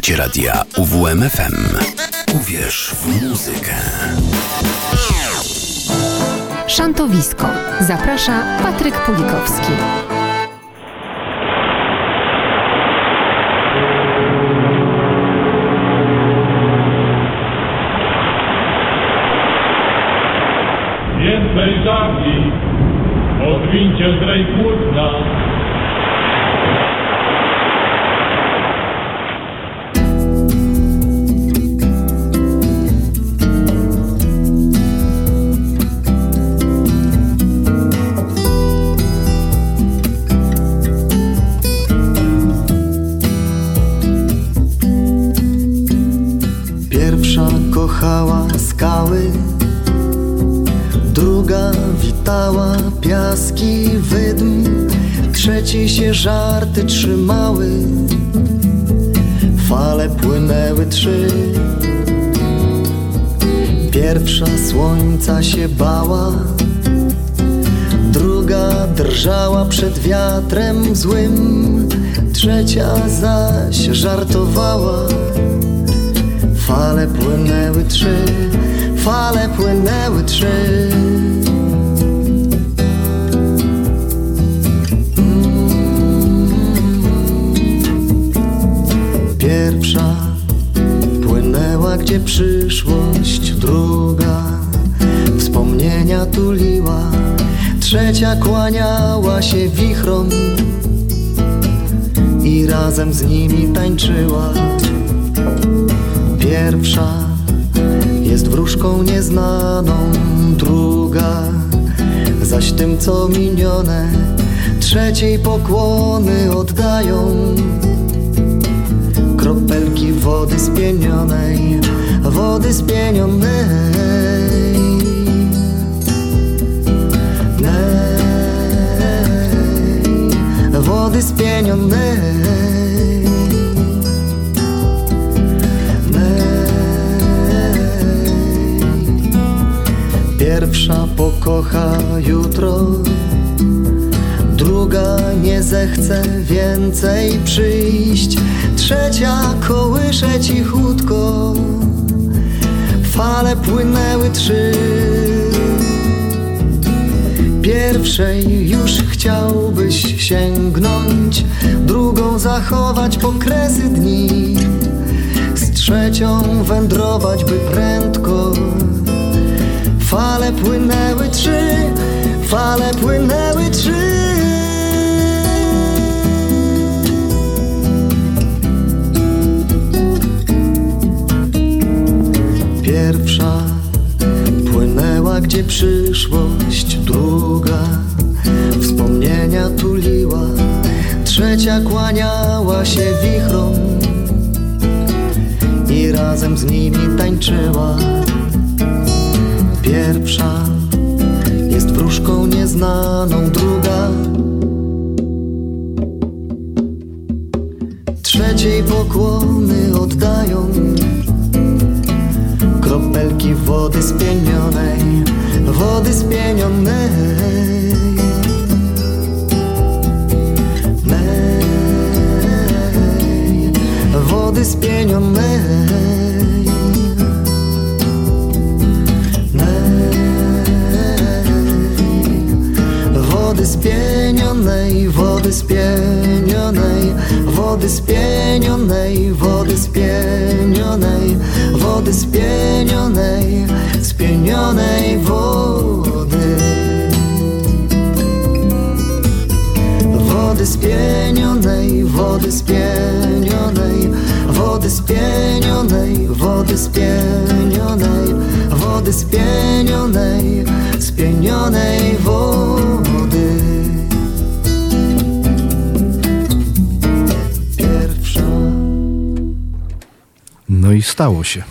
Słuchacie radia UWMFM. Uwierz w muzykę. Szantowisko. Zaprasza Patryk Pulikowski. Więcej żagli, odwincie zdrej płótna. Trzecia zaś żartowała. Fale płynęły trzy, fale płynęły trzy. Pierwsza płynęła, gdzie przyszłość, druga wspomnienia tuliła, trzecia kłaniała się wichrom razem z nimi tańczyła. Pierwsza jest wróżką nieznaną, druga zaś tym, co minione, trzeciej pokłony oddają. Kropelki wody spienionej, wody spienionej. Wody spienionej. Nej. Pierwsza pokocha jutro, druga nie zechce więcej przyjść, trzecia kołysze cichutko, fale płynęły trzy. Pierwszej już chciałbyś sięgnąć, drugą zachować pokresy dni, z trzecią wędrować by prędko. Fale płynęły trzy, fale płynęły trzy. Pierwsza płynęła, gdzie przyszłość, druga wspomnienia tuliła, trzecia kłaniała się wichrom i razem z nimi tańczyła. Pierwsza jest wróżką nieznaną, druga trzeciej pokłony oddają. Kropelki wody spienionej, wody spienionej. Wody spienionej. Nej, wody spienionej, wody spienionej, wody spienionej, wody spienionej, wody spienionej, spienionej wody. Wody spienionej, wody spienionej, wody spienionej, wody spienionej, wody spienionej, spienionej wody. Pierwsza. No i stało się.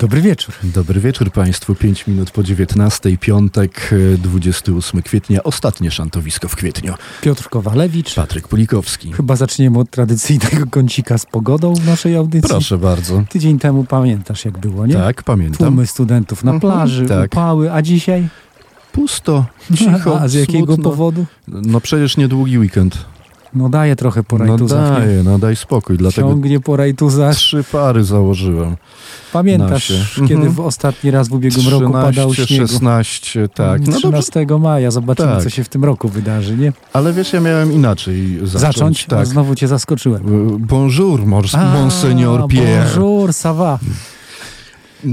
Dobry wieczór. Dobry wieczór Państwu. 5 minut po 19, piątek, e, 28 kwietnia, ostatnie szantowisko w kwietniu. Piotr Kowalewicz. Patryk Pulikowski. Chyba zaczniemy od tradycyjnego kącika z pogodą w naszej audycji. Proszę bardzo. Tydzień temu pamiętasz jak było, nie? Tak, pamiętam. Tłumy studentów na Mhm, plaży, tak. upały, a dzisiaj? Pusto, cicho, A z jakiego smutno. powodu? No przecież niedługi weekend. No daje trochę po No rajtuzach. nie? daję, no daj spokój, dlatego Ciągnie po rajtuzach. trzy pary założyłem. Pamiętasz, nasie. kiedy Mhm. w ostatni raz w ubiegłym roku padał 13, śniegu? 16, tak. No dobrze, 13 maja. Zobaczymy, Tak. co się w tym roku wydarzy, nie? ale wiesz, ja miałem inaczej zacząć. Zacząć? No, Tak. znowu cię zaskoczyłem. Bonjour, mors- A, monseigneur Pierre. Bonjour, ça va.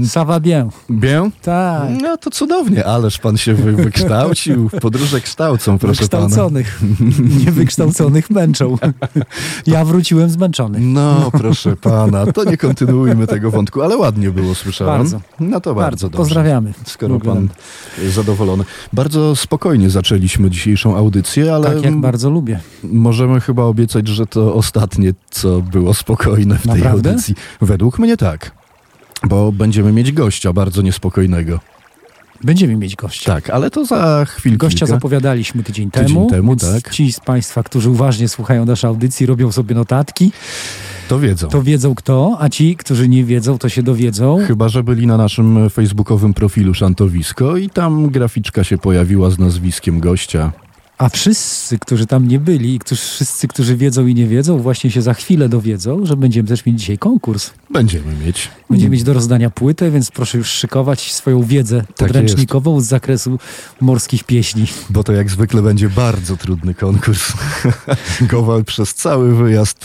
Ça va bien. Bien? Tak. No to cudownie, ależ pan się wy, wykształcił. Podróże kształcą, proszę pana. Wykształconych. Niewykształconych męczą. Ja wróciłem zmęczony. No, proszę pana, to nie kontynuujmy tego wątku, ale ładnie było, słyszałem. Bardzo. No to bardzo, Bardzo. dobrze. Pozdrawiamy. Skoro pan zadowolony. Bardzo spokojnie zaczęliśmy dzisiejszą audycję, ale Tak jak bardzo lubię. możemy chyba obiecać, że to ostatnie, co było spokojne w tej Naprawdę? audycji. Według mnie tak. Bo będziemy mieć gościa bardzo niespokojnego. Będziemy mieć gościa. Tak, ale to za chwilkę. Gościa zapowiadaliśmy tydzień, Tydzień temu, temu, tak. ci z Państwa, którzy uważnie słuchają naszej audycji, robią sobie notatki, To wiedzą. to wiedzą kto, a ci, którzy nie wiedzą, to się dowiedzą. Chyba, że byli na naszym facebookowym profilu Szantowisko i tam graficzka się pojawiła z nazwiskiem gościa. A wszyscy, którzy tam nie byli i którzy, wszyscy, którzy wiedzą i nie wiedzą, właśnie się za chwilę dowiedzą, że będziemy też mieć dzisiaj konkurs. Będziemy mieć. Będziemy mieć do rozdania płytę, więc proszę już szykować swoją wiedzę Tak podręcznikową z zakresu morskich pieśni. Bo to jak zwykle będzie bardzo trudny konkurs. Kowal przez cały wyjazd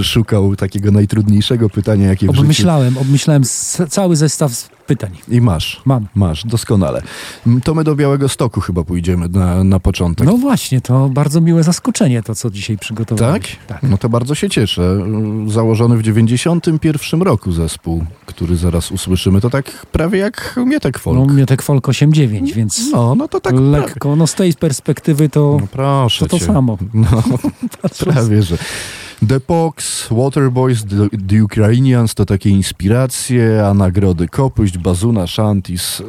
y, szukał takiego najtrudniejszego pytania, jakie w życiu... Obmyślałem, obmyślałem s- cały zestaw pytań. I masz. Mam. Masz, doskonale. To my do Białego Stoku chyba pójdziemy na, na początek. No właśnie, to bardzo miłe zaskoczenie to, co dzisiaj przygotowałem. Tak? Tak. No to bardzo się cieszę. Założony w 91 roku zespół, który zaraz usłyszymy, to tak prawie jak Mietek Folk. No Miotek Folk 8-9, więc No, no to tak prawie. lekko. No z tej perspektywy to, No proszę to to cię. samo. No, prawie, że. The Pox, Waterboys, The, The Ukrainians to takie inspiracje, a nagrody Kopuść, Bazuna, Shantis.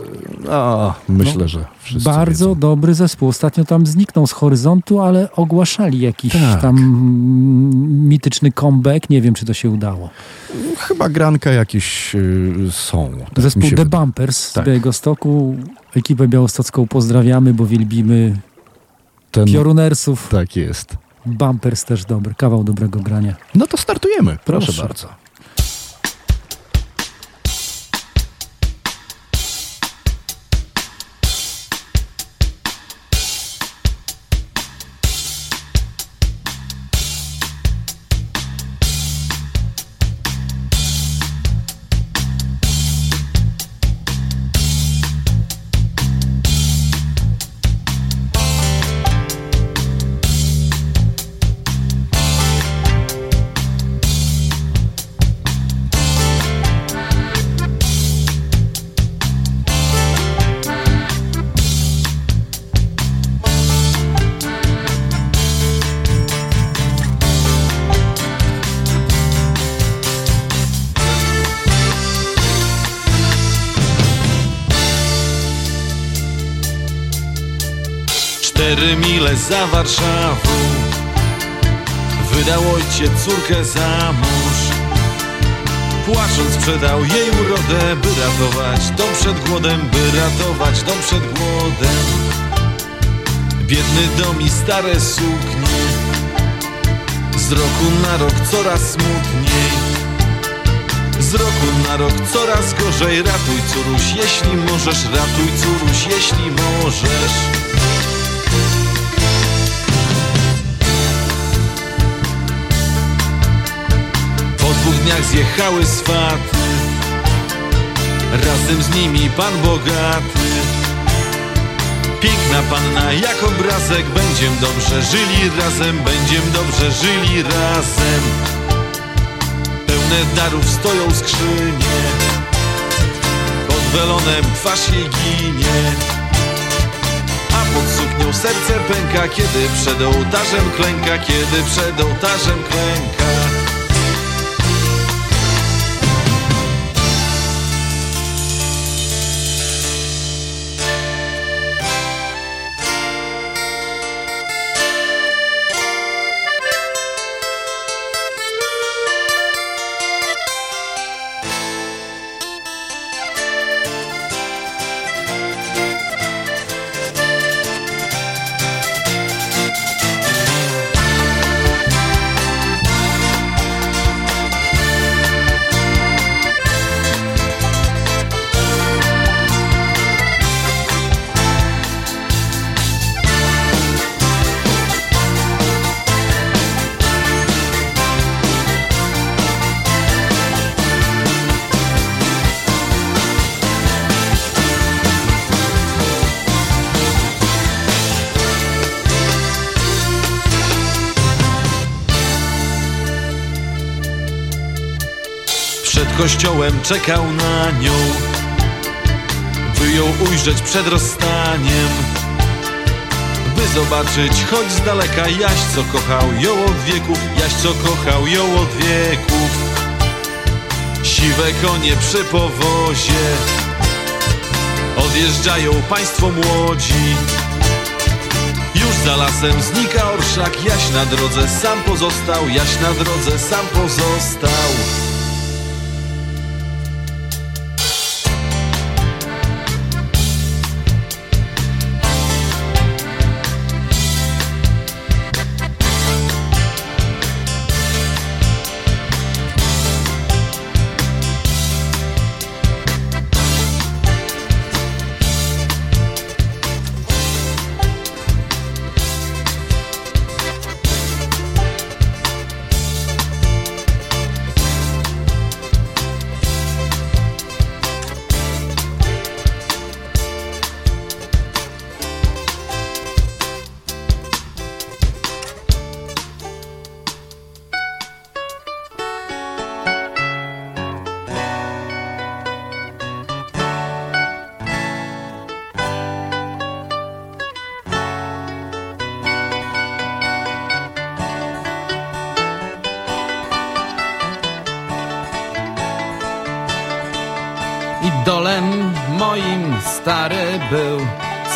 A, myślę, że wszyscy No, Bardzo wiedzą. dobry zespół. Ostatnio tam zniknął z horyzontu, ale ogłaszali jakiś Tak. tam mityczny comeback. Nie wiem, czy to się udało. Chyba granka jakieś y, są. Tak Zespół The wydaje. Bumpers Tak. z Białegostoku. Ekipę białostocką pozdrawiamy, bo wielbimy Ten, piorunersów. tak jest. Bumpers też dobry, kawał dobrego grania. No to startujemy. Proszę, Proszę. bardzo. Za Warszawą. Wydał ojciec córkę za mąż. Płacząc sprzedał jej urodę By ratować dom przed głodem By ratować dom przed głodem. Biedny dom i stare suknie. Z roku na rok coraz smutniej. Z roku na rok coraz gorzej. Ratuj córuś, jeśli możesz Ratuj córuś, jeśli możesz dniach zjechały swaty Razem z nimi pan bogaty Piękna panna jak obrazek Będziem dobrze żyli razem Będziem dobrze żyli razem. Pełne darów stoją skrzynie. Pod welonem twarz jej ginie. A pod suknią serce pęka Kiedy przed ołtarzem klęka Kiedy przed ołtarzem klęka czekał na nią. By ją ujrzeć przed rozstaniem By zobaczyć choć z daleka Jaś co kochał ją od wieków Jaś co kochał ją od wieków. Siwe konie przy powozie Odjeżdżają państwo młodzi. Już za lasem znika orszak, Jaś na drodze sam pozostał, Jaś na drodze sam pozostał.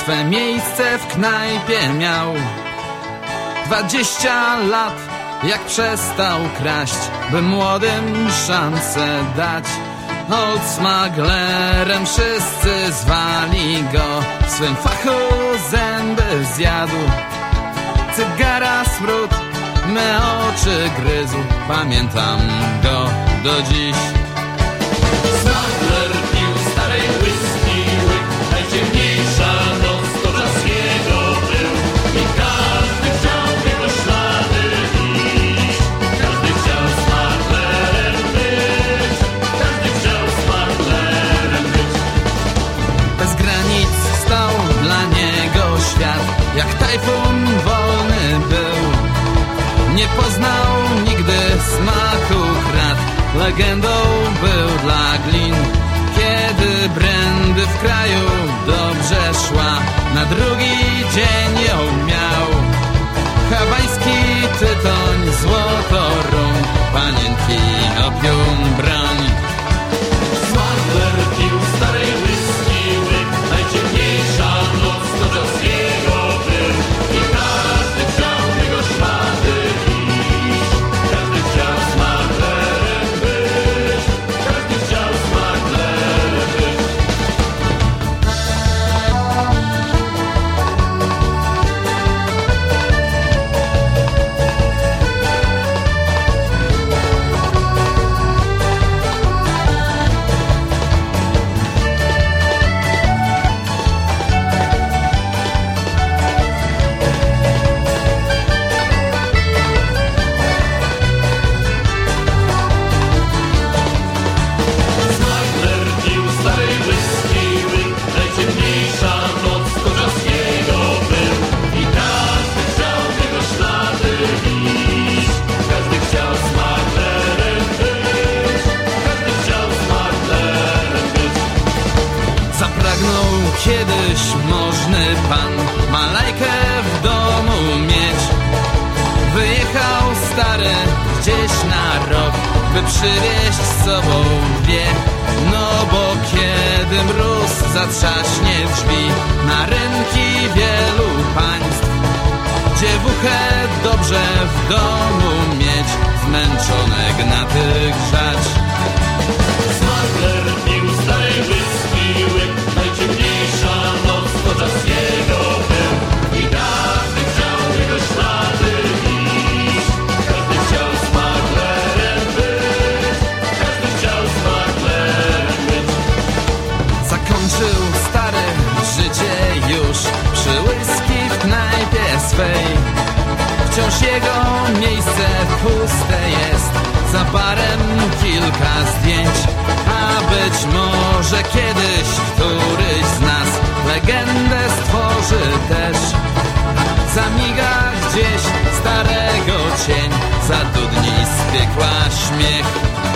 Swe miejsce w knajpie miał. Dwadzieścia lat jak przestał kraść By młodym szansę dać. Old smaglerem wszyscy zwali go W swym fachu zęby zjadł. Cygara smród me oczy gryzł Pamiętam go do dziś Nie poznał nigdy smaku krat. Legendą był dla glin. Kiedy brandy w kraju dobrze szła Na drugi dzień ją miał. Hawański tytoń, złoto rum. Panienki, opium, broń puste jest. Za barem kilka zdjęć A być może kiedyś któryś z nas Legendę stworzy też. Zamiga gdzieś starego cień Zadudni z piekła śmiech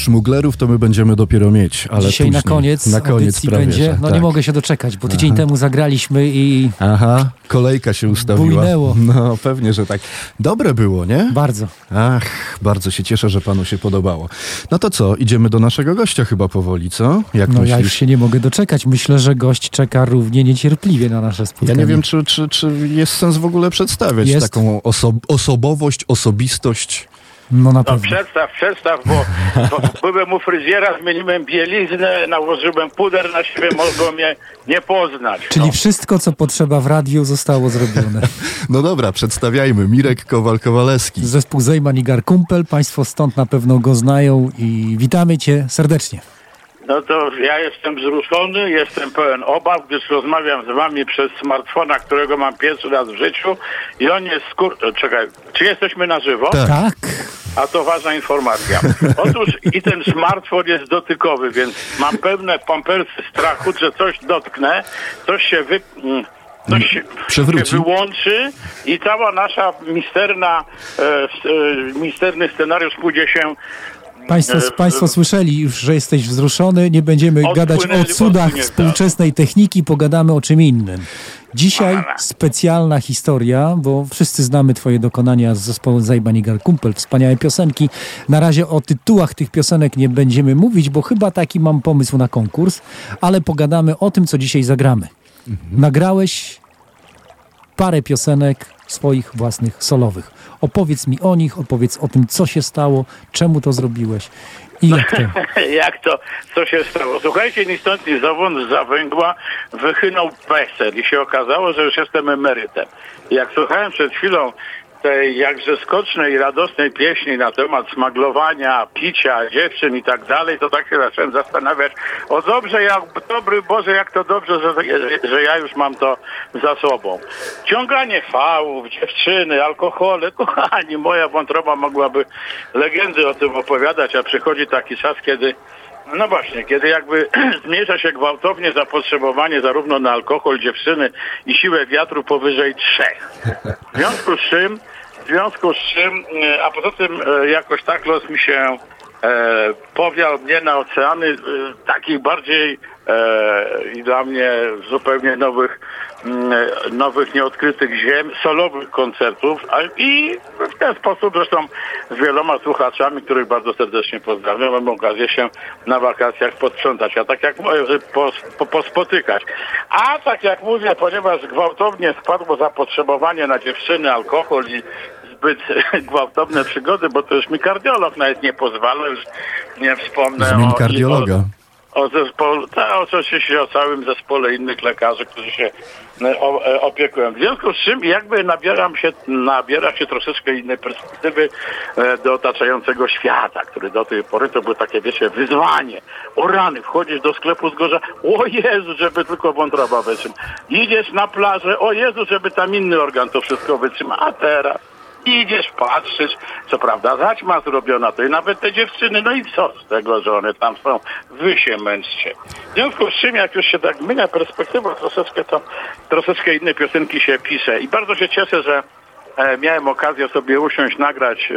Szmuglerów to my będziemy dopiero mieć, ale Dzisiaj na później. koniec, na koniec prawie, będzie. że No tak. nie mogę się doczekać, bo tydzień temu zagraliśmy i Aha, kolejka się ustawiła. Bujnęło. No, pewnie, że tak. Dobre było, nie? bardzo. Ach, bardzo się cieszę, że panu się podobało. No to co, idziemy do naszego gościa chyba powoli, co? Jak No ja myślisz? już się nie mogę doczekać. Myślę, że gość czeka równie niecierpliwie na nasze Ja spotkanie. nie wiem, czy, czy, czy jest sens w ogóle przedstawiać Jest. taką oso- osobowość, osobistość. No na No pewno. przedstaw, przedstaw, bo, bo byłem u fryzjera, zmieniłem bieliznę, nałożyłem puder na siebie, mogą mnie nie poznać. Czyli no. wszystko, co potrzeba w radiu, zostało zrobione. No dobra, przedstawiajmy. Mirek Kowal-Kowalewski. Zespół Zejman i Garkumpel. Państwo stąd na pewno go znają i witamy cię serdecznie. No to ja jestem wzruszony, jestem pełen obaw, gdyż rozmawiam z wami przez smartfona, którego mam pierwszy raz w życiu i on jest skur... Czekaj, czy jesteśmy na żywo? Tak. Tak? A to ważna informacja. Otóż i ten smartfon jest dotykowy, więc mam pełne pampersy strachu, że coś dotknę, coś się wy... mm, Coś się, Przewróci. się wyłączy i cała nasza misterna, e, e, misterny scenariusz pójdzie się Państwo, państwo słyszeli już, że jesteś wzruszony. Nie będziemy gadać o cudach współczesnej techniki, pogadamy o czym innym. Dzisiaj specjalna historia, bo wszyscy znamy twoje dokonania z zespołu Zajban i Garkumpel, wspaniałe piosenki. Na razie o tytułach tych piosenek nie będziemy mówić, bo chyba taki mam pomysł na konkurs, ale pogadamy o tym, co dzisiaj zagramy. Nagrałeś parę piosenek swoich własnych solowych. Opowiedz mi o nich, opowiedz o tym, co się stało, czemu to zrobiłeś i jak to. Jak to, co się stało? Słuchajcie, ni stąd, ni zowąd za węgła wychynął PESEL i się okazało, że już jestem emerytem. Jak słuchałem przed chwilą tej jakże skocznej radosnej pieśni na temat smaglowania, picia, dziewczyn i tak dalej, to tak się zacząłem zastanawiać, o dobrze, jak dobry Boże, jak to dobrze, że, że ja już mam to za sobą. Ciąganie fałów, dziewczyny, alkohole, kochani, moja wątroba mogłaby legendy o tym opowiadać, a przychodzi taki czas, kiedy no właśnie, kiedy jakby zmniejsza się gwałtownie zapotrzebowanie zarówno na alkohol, dziewczyny i siłę wiatru powyżej trzech. W związku z czym, w związku z czym, e, a poza tym e, jakoś tak los mi się e, powiał mnie na oceany e, takich bardziej i dla mnie zupełnie nowych, mm, e, nowych nieodkrytych ziem, solowych koncertów a, i w ten sposób zresztą z wieloma słuchaczami, których bardzo serdecznie pozdrawiam, mam okazję się na wakacjach posprzątać, a tak jak pos, po, pospotykać. A tak jak mówię, ponieważ gwałtownie spadło zapotrzebowanie na dziewczyny, alkohol i zbyt gwałtowne przygody, bo to już mi kardiolog nawet nie pozwala, już nie wspomnę Zmień o... kardiologa. O zespole, tak, oczywiście o całym zespole innych lekarzy, którzy się e, o, e, opiekują. W związku z czym jakby nabieram się, nabiera się troszeczkę innej perspektywy e, do otaczającego świata, który do tej pory to było takie, wiecie, wyzwanie. O rany, wchodzisz do sklepu z gorza, o Jezu, żeby tylko wątroba wytrzyma. Idziesz na plażę, o Jezu, żeby tam inny organ to wszystko wytrzyma. A teraz Idziesz, patrzysz, co prawda zaćma zrobiona, to i nawet te dziewczyny, no i co z tego, że one tam są, wy się męczcie. W związku z czym, jak już się tak zmienia perspektywa, troszeczkę to, troszeczkę inne piosenki się pisze i bardzo się cieszę, że e, miałem okazję sobie usiąść, nagrać e,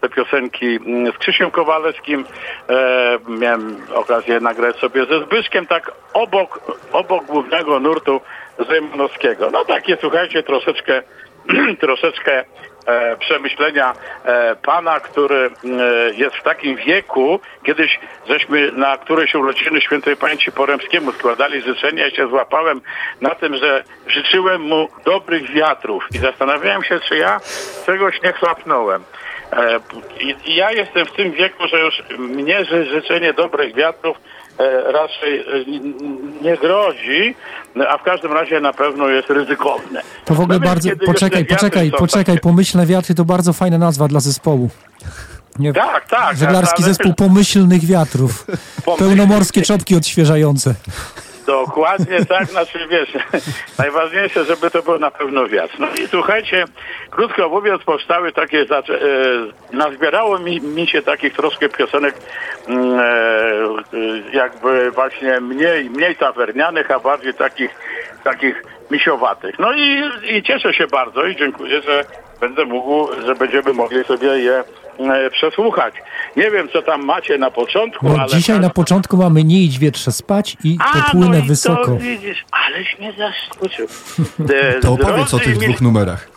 te piosenki mm, z Krzysiem Kowalewskim, e, miałem okazję nagrać sobie ze Zbyszkiem, tak obok, obok głównego nurtu Zajmanowskiego. No takie, słuchajcie, troszeczkę troszeczkę e, przemyślenia e, pana, który e, jest w takim wieku, kiedyś żeśmy na którejś urodziny świętej pamięci Poremskiemu składali życzenia i się złapałem na tym, że życzyłem mu dobrych wiatrów i zastanawiałem się, czy ja czegoś nie chlapnąłem. E, I, ja jestem w tym wieku, że już mnie ży- życzenie dobrych wiatrów e, raczej e, nie grozi, a w każdym razie na pewno jest ryzykowne. To w ogóle No bardzo. Poczekaj, poczekaj, poczekaj. takie- Pomyślne wiatry to bardzo fajna nazwa dla zespołu. Nie, Tak, tak. Żeglarski zespół pomyślnych wiatrów. Pełnomorskie czopki odświeżające. Dokładnie tak, znaczy wiesz, najważniejsze, żeby to był na pewno wiatr. No i słuchajcie, krótko mówiąc, powstały takie, zaczę- e, nazbierało mi, mi się takich troszkę piosenek mm, e, e, jakby właśnie mniej, mniej tawernianych, a bardziej takich, takich misiowatych. No i, i cieszę się bardzo i dziękuję, że będę mógł, że będziemy mogli sobie je przesłuchać. Nie wiem, co tam macie na początku, No, ale... dzisiaj na początku mamy nie idź wietrze spać i A, popłynę no i wysoko. To widzisz, aleś mnie zaskoczył. E, To opowiedz o tych mili- dwóch numerach.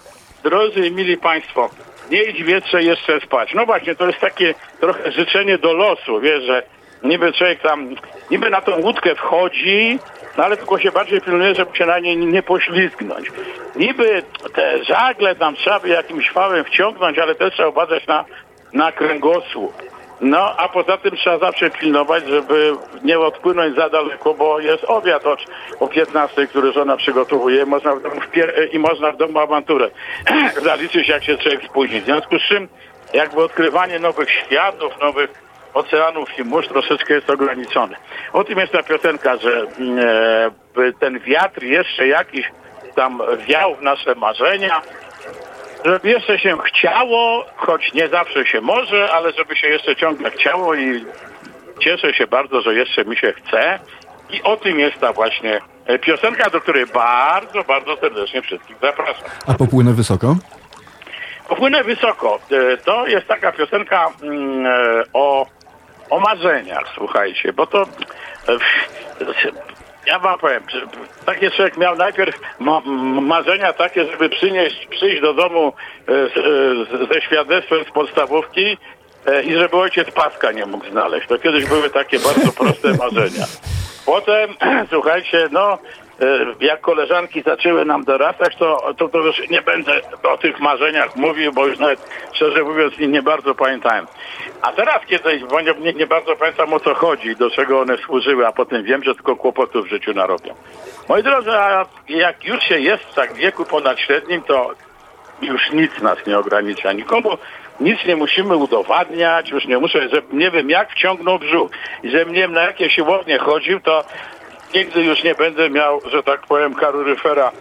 Drodzy i mili Państwo, nie idź wietrze jeszcze spać. No właśnie, to jest takie trochę życzenie do losu, wiesz, że niby człowiek tam, niby na tą łódkę wchodzi, no ale tylko się bardziej pilnuje, żeby się na niej nie poślizgnąć. Niby te żagle tam trzeba by jakimś fałem wciągnąć, ale też trzeba uważać na, na kręgosłup. No, a poza tym trzeba zawsze pilnować, żeby nie odpłynąć za daleko, bo jest obiad o, o 15, który żona przygotowuje można w domu i można w domu awanturę zaliczyć, jak się człowiek spóźni. W związku z czym jakby odkrywanie nowych światów, nowych oceanów i mórz troszeczkę jest ograniczone. O tym jest ta piosenka, że mm, e, ten wiatr jeszcze jakiś tam wiał w nasze marzenia, żeby jeszcze się chciało, choć nie zawsze się może, ale żeby się jeszcze ciągle chciało i cieszę się bardzo, że jeszcze mi się chce. I o tym jest ta właśnie e, piosenka, do której bardzo, bardzo serdecznie wszystkich zapraszam. A popłynę wysoko? Popłynę wysoko. E, To jest taka piosenka mm, e, o, o marzeniach, słuchajcie, bo to ja wam powiem, taki człowiek miał najpierw ma, marzenia takie, żeby przynieść, przyjść do domu e, e, ze świadectwem z podstawówki e, i żeby ojciec paska nie mógł znaleźć. To kiedyś były takie bardzo proste marzenia. Potem, słuchajcie, no, jak koleżanki zaczęły nam dorastać, to, to, to już nie będę o tych marzeniach mówił, bo już nawet, szczerze mówiąc, nie, nie bardzo pamiętałem. A teraz kiedyś, bo nie, nie, bardzo pamiętam o co chodzi, do czego one służyły, a potem wiem, że tylko kłopotów w życiu narobią. Moi drodzy, a jak już się jest w tak wieku ponad średnim, to już nic nas nie ogranicza. Nikomu nic nie musimy udowadniać, już nie muszę, że nie wiem jak wciągnął brzuch i że nie wiem na jakie siłownie chodził, to nigdy już nie będę miał, że tak powiem, karuryfera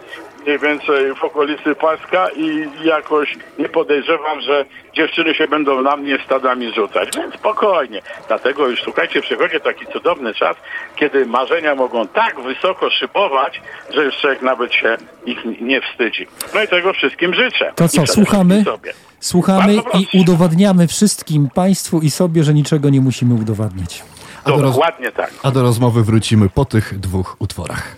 mniej więcej w okolicy paska i jakoś nie podejrzewam, że dziewczyny się będą na mnie stadami rzucać. Więc spokojnie. Dlatego już słuchajcie, przychodzi taki cudowny czas, kiedy marzenia mogą tak wysoko szybować, że już człowiek nawet się ich nie wstydzi. No i tego wszystkim życzę. To co, słuchamy? Sobie. Słuchamy i udowodniamy wszystkim Państwu i sobie, że niczego nie musimy udowadniać. A. Dokładnie tak. A do rozmowy wrócimy po tych dwóch utworach.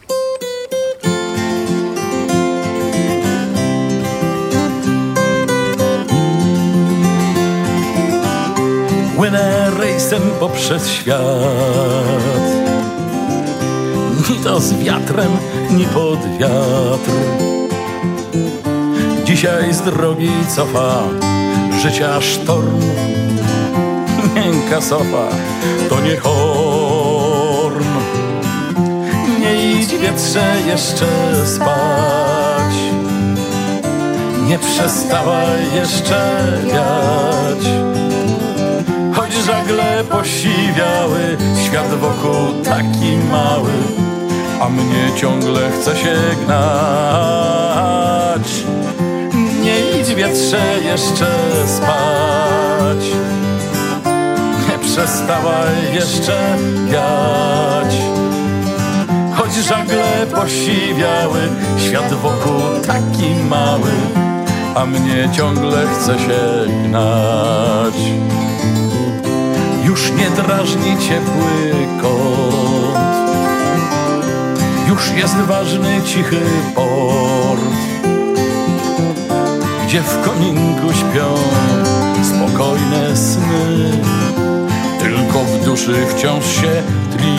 Płynę rejsem poprzez świat Ni to z wiatrem, ni pod wiatr Dzisiaj z drogi cofa Życia sztorm Sofa To nie horn. Nie idź wietrze jeszcze spać. Nie przestawaj jeszcze wiać. Choć żagle posiwiały, świat wokół taki mały, a mnie ciągle chce się gnać. Nie idź wietrze jeszcze spać, nie przestawaj jeszcze wiać. Choć żagle posiwiały, świat wokół taki mały, a mnie ciągle chce się gnać. Już nie drażni ciepły kąt Już jest ważny cichy port Gdzie w kominku śpią spokojne sny Tylko w duszy wciąż się tli.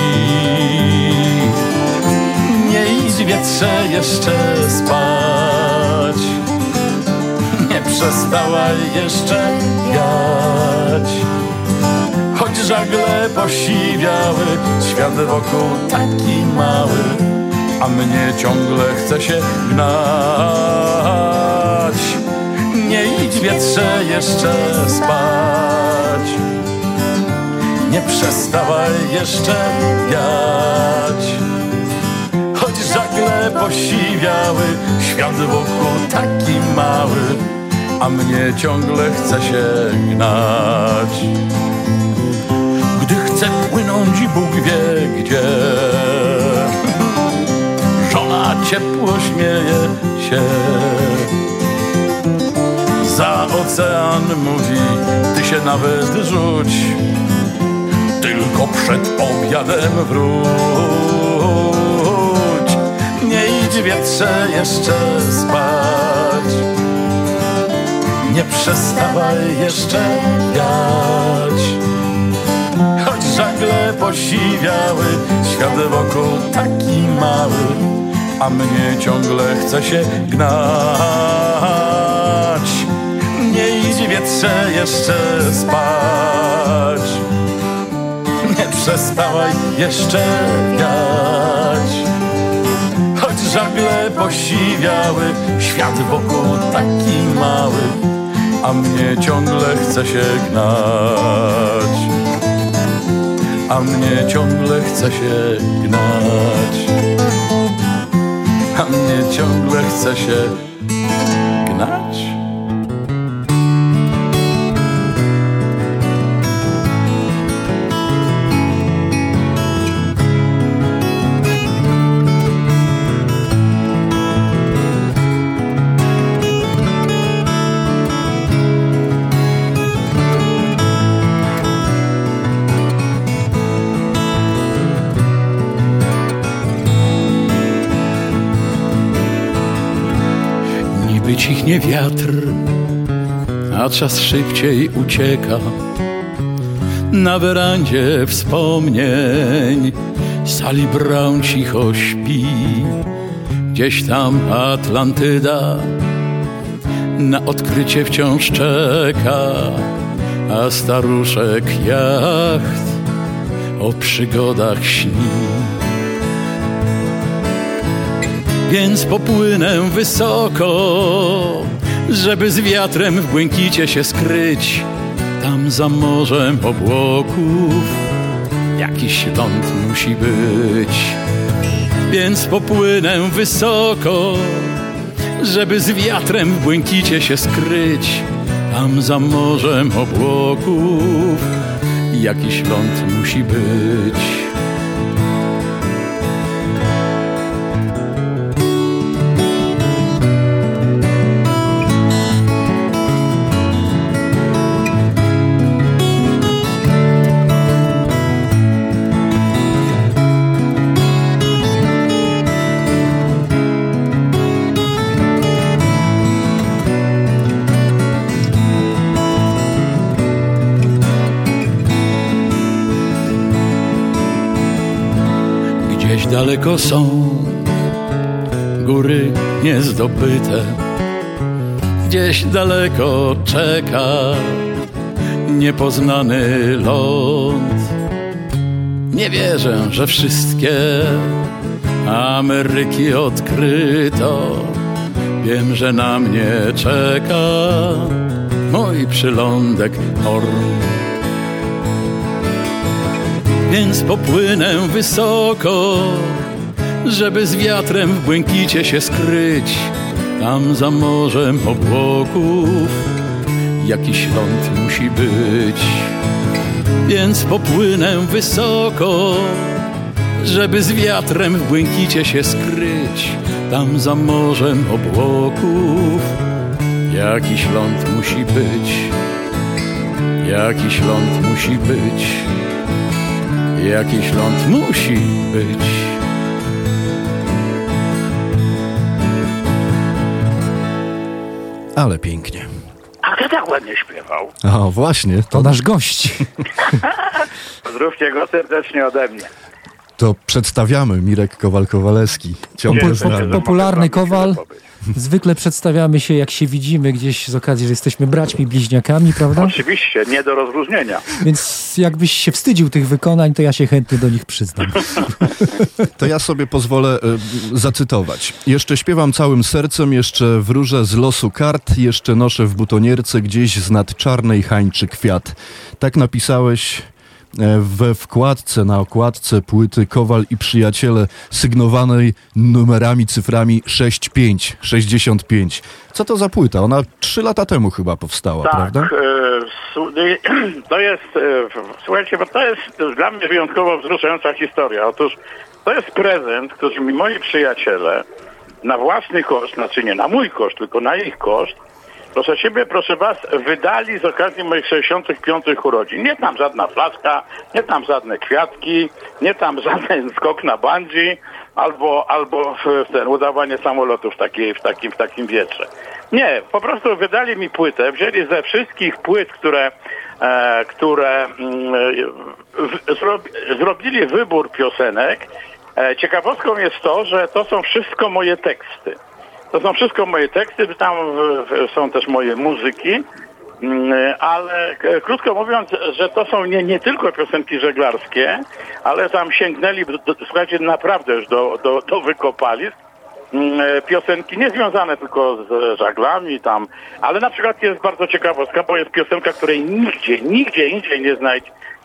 Nie idź wietrze jeszcze spać. Nie przestawaj jeszcze wiać. Choć żagle posiwiały, świat wokół taki mały, a mnie ciągle chce się gnać. Nie idź wietrze jeszcze spać, nie przestawaj jeszcze wiać. Choć żagle posiwiały, świat wokół taki mały, a mnie ciągle chce się gnać. Gdy chcę płynąć Bóg wie gdzie Żona ciepło śmieje się za ocean mówi, ty się nawet rzuć, tylko przed obiadem wróć. Nie idź wietrze jeszcze spać, nie przestawaj jeszcze wiać. Choć żagle posiwiały, świat wokół taki mały, a mnie ciągle chce się gnać. Nie idź wietrze jeszcze spać, nie przestawaj jeszcze wiać. Choć żagle posiwiały, świat wokół taki mały, a mnie ciągle chce się gnać. A mnie ciągle chce się gnać. A mnie ciągle chce się Cichnie wiatr, a czas szybciej ucieka. Na werandzie wspomnień Sally Brown cicho śpi. Gdzieś tam Atlantyda na odkrycie wciąż czeka, a staruszek jacht o przygodach śni. Więc popłynę wysoko, żeby z wiatrem w błękicie się skryć. Tam za morzem obłoków jakiś ląd musi być. Więc popłynę wysoko, żeby z wiatrem w błękicie się skryć. Tam za morzem obłoków jakiś ląd musi być. Daleko są góry niezdobyte, gdzieś daleko czeka niepoznany ląd. Nie wierzę, że wszystkie Ameryki odkryto. Wiem, że na mnie czeka mój przylądek Horn. Więc popłynę wysoko, żeby z wiatrem w błękicie się skryć. Tam za morzem obłoków jakiś ląd musi być. Więc popłynę wysoko, żeby z wiatrem w błękicie się skryć. Tam za morzem obłoków jakiś ląd musi być. Jakiś ląd musi być. Jakiś ląd musi być. Ale pięknie. A kto tak ładnie śpiewał? O, właśnie, To nasz gość. Pozdrówcie go serdecznie ode mnie. to przedstawiamy Mirek że mogę popularny kowal. Zwykle przedstawiamy się, jak się widzimy gdzieś z okazji, że jesteśmy braćmi, bliźniakami, prawda? Oczywiście, nie do rozróżnienia. Więc jakbyś się wstydził tych wykonań, to ja się chętnie do nich przyznam. To ja sobie pozwolę e, zacytować. Jeszcze śpiewam całym sercem, jeszcze wróżę z losu kart, jeszcze noszę w butonierce gdzieś z nad czarnej hańczy kwiat. Tak napisałeś we wkładce, na okładce płyty Kowal i Przyjaciele sygnowanej numerami, cyframi 65, 65. Co to za płyta? Ona trzy lata temu chyba powstała, Tak, prawda? e, to jest, e, słuchajcie, bo to jest dla mnie wyjątkowo wzruszająca historia. Otóż to jest prezent, który mi moi przyjaciele na własny koszt, znaczy nie na mój koszt, tylko na ich koszt, proszę siebie, proszę was, wydali z okazji moich 65 urodzin. Nie tam żadna flaska, nie tam żadne kwiatki, nie tam żaden skok na bungee, albo, albo ten, udawanie samolotu w, takiej, w, takim, w takim wietrze. Nie, po prostu wydali mi płytę, wzięli ze wszystkich płyt, które, e, które mm, w, zrobi, zrobili wybór piosenek. E, ciekawostką jest to, że to są wszystko moje teksty. To są wszystko moje teksty, tam są też moje muzyki, Mm, ale krótko mówiąc, że to są nie, nie tylko piosenki żeglarskie, ale tam sięgnęli, do, słuchajcie, naprawdę już do, do, do wykopalisk. Mm, Piosenki niezwiązane tylko z żaglami tam, ale na przykład jest bardzo ciekawostka, bo jest piosenka, której nigdzie, nigdzie indziej nie,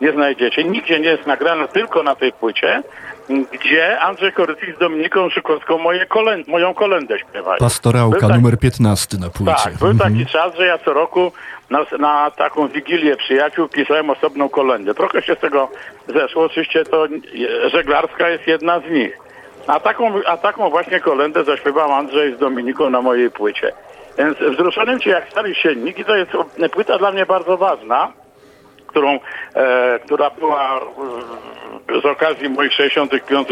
nie znajdziecie, nigdzie nie jest nagrana, tylko na tej płycie, gdzie Andrzej Korycki z Dominiką Szykowską moje moją kolędę śpiewają. Pastorałka taki- numer 15 na płycie. tak, był taki czas, że ja co roku na, na taką wigilię przyjaciół pisałem osobną kolędę. Trochę się z tego zeszło, oczywiście to żeglarska jest jedna z nich. A taką, a taką właśnie kolędę zaśpiewał Andrzej z Dominiką na mojej płycie. Więc wzruszonym cię jak stary siennik i to jest płyta dla mnie bardzo ważna, którą, e, która była z okazji moich 65